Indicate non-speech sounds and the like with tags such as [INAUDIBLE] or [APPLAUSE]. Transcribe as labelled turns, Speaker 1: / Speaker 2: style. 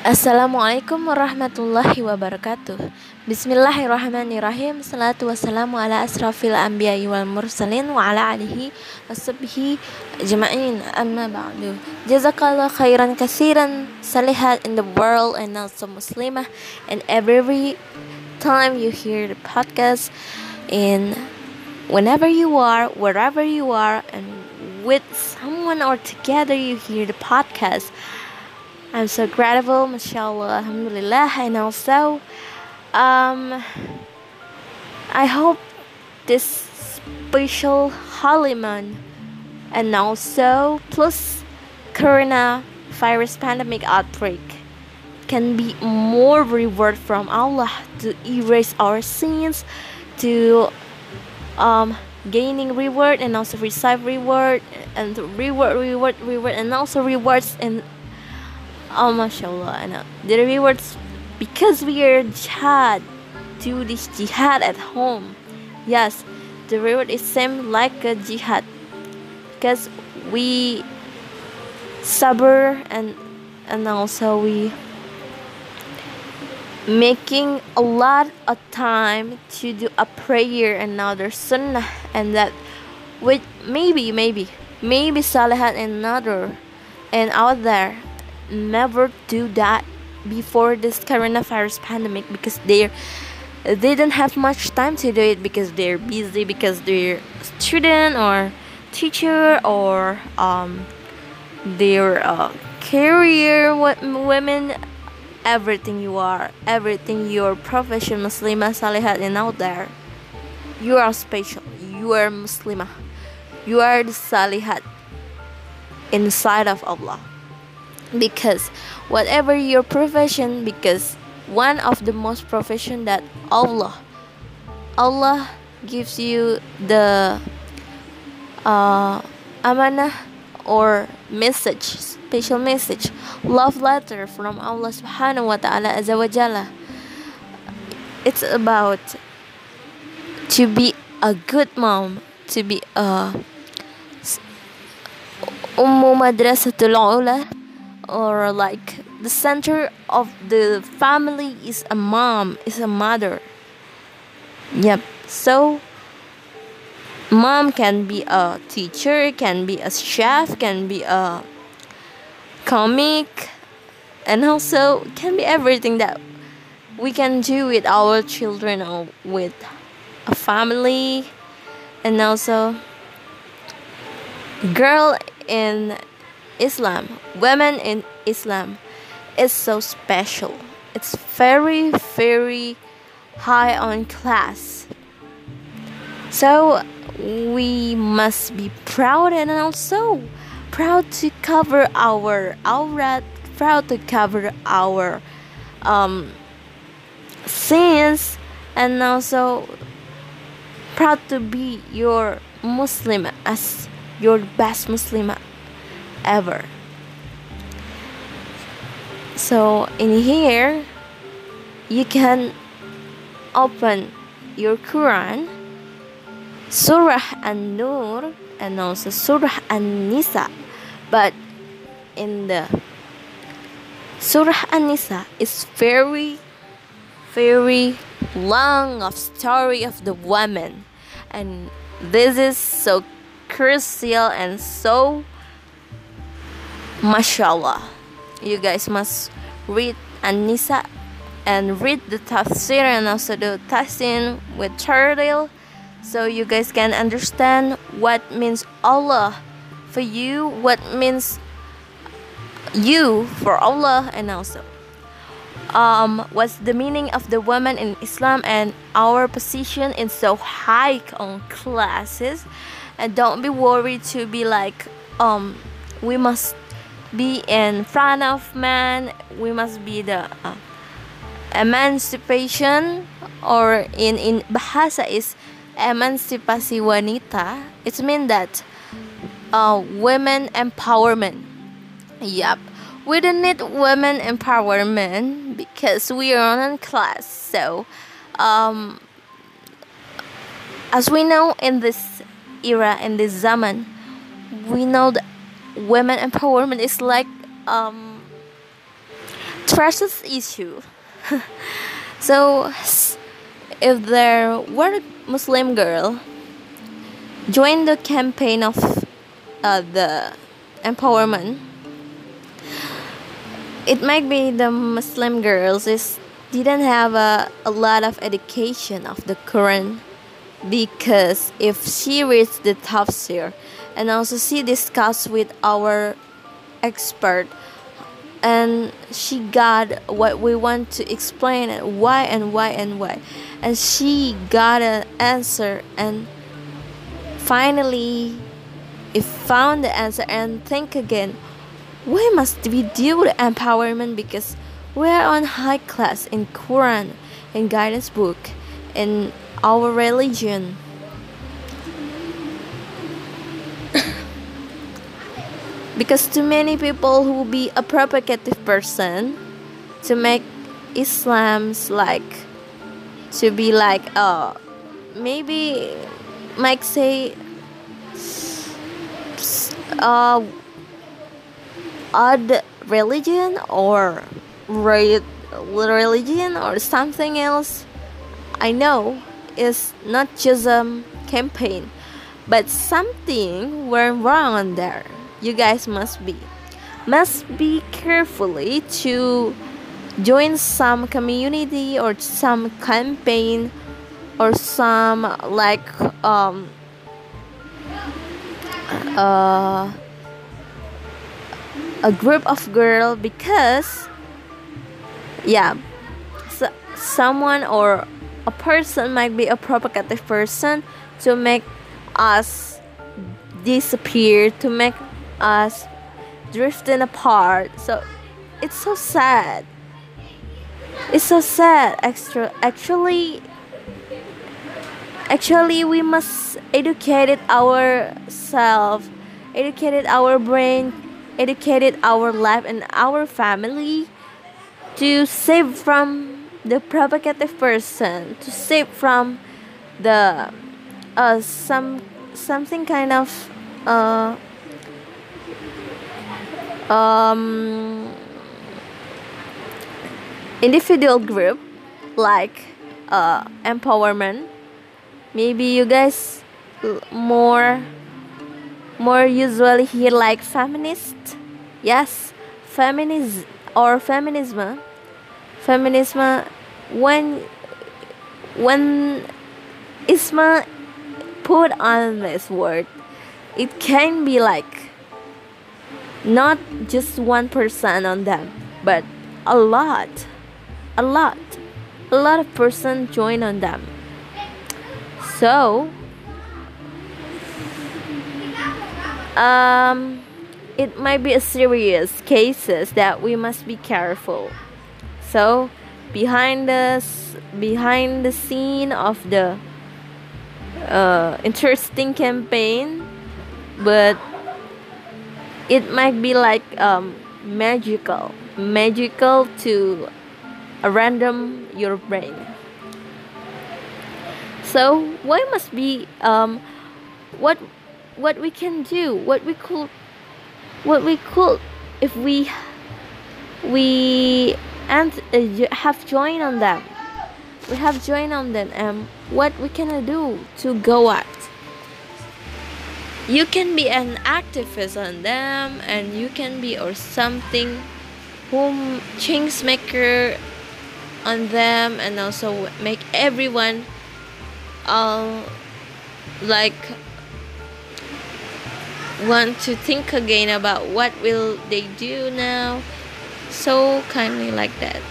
Speaker 1: Assalamualaikum warahmatullahi wabarakatuh. Bismillahirrahmanirrahim. Salatu wassalamu ala asrafil anbiya wal mursalin Wa ala alihi wassabihi ajma'in. Amma ba'du. Jazakallah khairan kasiran Salihat in the world and also muslimah. And every time you hear the podcast And whenever you are, wherever you are And with someone or together you hear the podcast I'm so grateful, mashallah, alhamdulillah, and also, um, I hope this special holy month and also plus coronavirus pandemic outbreak can be more reward from Allah to erase our sins, to um, gaining reward and also receive reward and reward, reward, reward, and also rewards and Oh, mashallah, know. The rewards because we are jihad, do this jihad at home. Yes, the reward is same like a jihad because we sabr and and also we making a lot of time to do a prayer and another sunnah and that with maybe maybe maybe salihat another and out there never do that before this coronavirus pandemic because they they don't have much time to do it because they're busy because they're student or teacher or um, their uh, career women everything you are everything your profession muslimah salihat and out there. You are special. You are muslimah you are the salihat inside of allah because whatever your profession because one of the most profession that Allah Allah gives you the uh, amanah or message special message love letter from Allah subhanahu wa ta'ala azza wa jalla. It's about to be a good mom to be a ummu madrasatul ula or like the center of the family is a mom is a mother. Yep. So mom can be a teacher can be a chef can be a comic and also can be everything that we can do with our children or with a family. And also girl in Islam, women in Islam, is so special. It's very, very high on class. So we must be proud and also proud to cover our aurat, proud to cover our um, sins, and also proud to be your Muslim as your best Muslim ever. So in here, you can open your Quran, Surah An-Nur, and also Surah An-Nisa. But in the Surah An-Nisa is very, very long of story of the woman, and this is so crucial and so mashallah. You guys must read An-Nisa and read the tafsir and also the tafsir with turtle so you guys can understand what means Allah for you what means you for Allah and also um, what's the meaning of the woman in Islam and our position in so high on classes. And don't be worried to be like um we must be in front of man we must be the uh, emancipation or in in bahasa is emancipasi wanita. It means that uh, women empowerment. Yep we don't need women empowerment because we are on class so um, as we know in this era in this zaman we know that women empowerment is like um, trust issue. [LAUGHS] so, if there were a Muslim girl join the campaign of uh, the empowerment, it might be the Muslim girls is didn't have a, a lot of education of the Quran because if she reads the tafsir and also she discuss with our expert and she got what we want to explain why and why and why. And she got an answer and finally it found the answer and think again why must we do the empowerment? Because we're on high class in quran in guidance book in our religion because too many people who be a propagative person to make Islam's like to be like uh maybe might say uh odd religion or right religion or something else I know is not just a campaign but something went wrong on there you guys must be must be carefully to join some community or some campaign or some like um uh, a group of girl because yeah so someone or a person might be a provocative person to make us disappear to make us drifting apart. So it's so sad. It's so sad. Extra actually actually we must educate ourselves, educate our brain, educate our life and our family to save from the provocative person, to save from the uh some something kind of uh um, individual group like uh, empowerment. Maybe you guys more more usually hear like feminist. Yes feminism or feminism. Feminism when when isma put on this word it can be like not just one person on them but a lot a lot a lot of person join on them. So um it might be a serious cases that we must be careful. So behind us behind the scene of the uh, interesting campaign but it might be like um, magical. Magical to a random your brain. So why must be um, what what we can do what we could what we could if we we and uh, have joined on them. We have joined on them and what we can do to go out you can be an activist on them and you can be or something whom change maker on them and also make everyone all like want to think again about what will they do now. So kindly like that.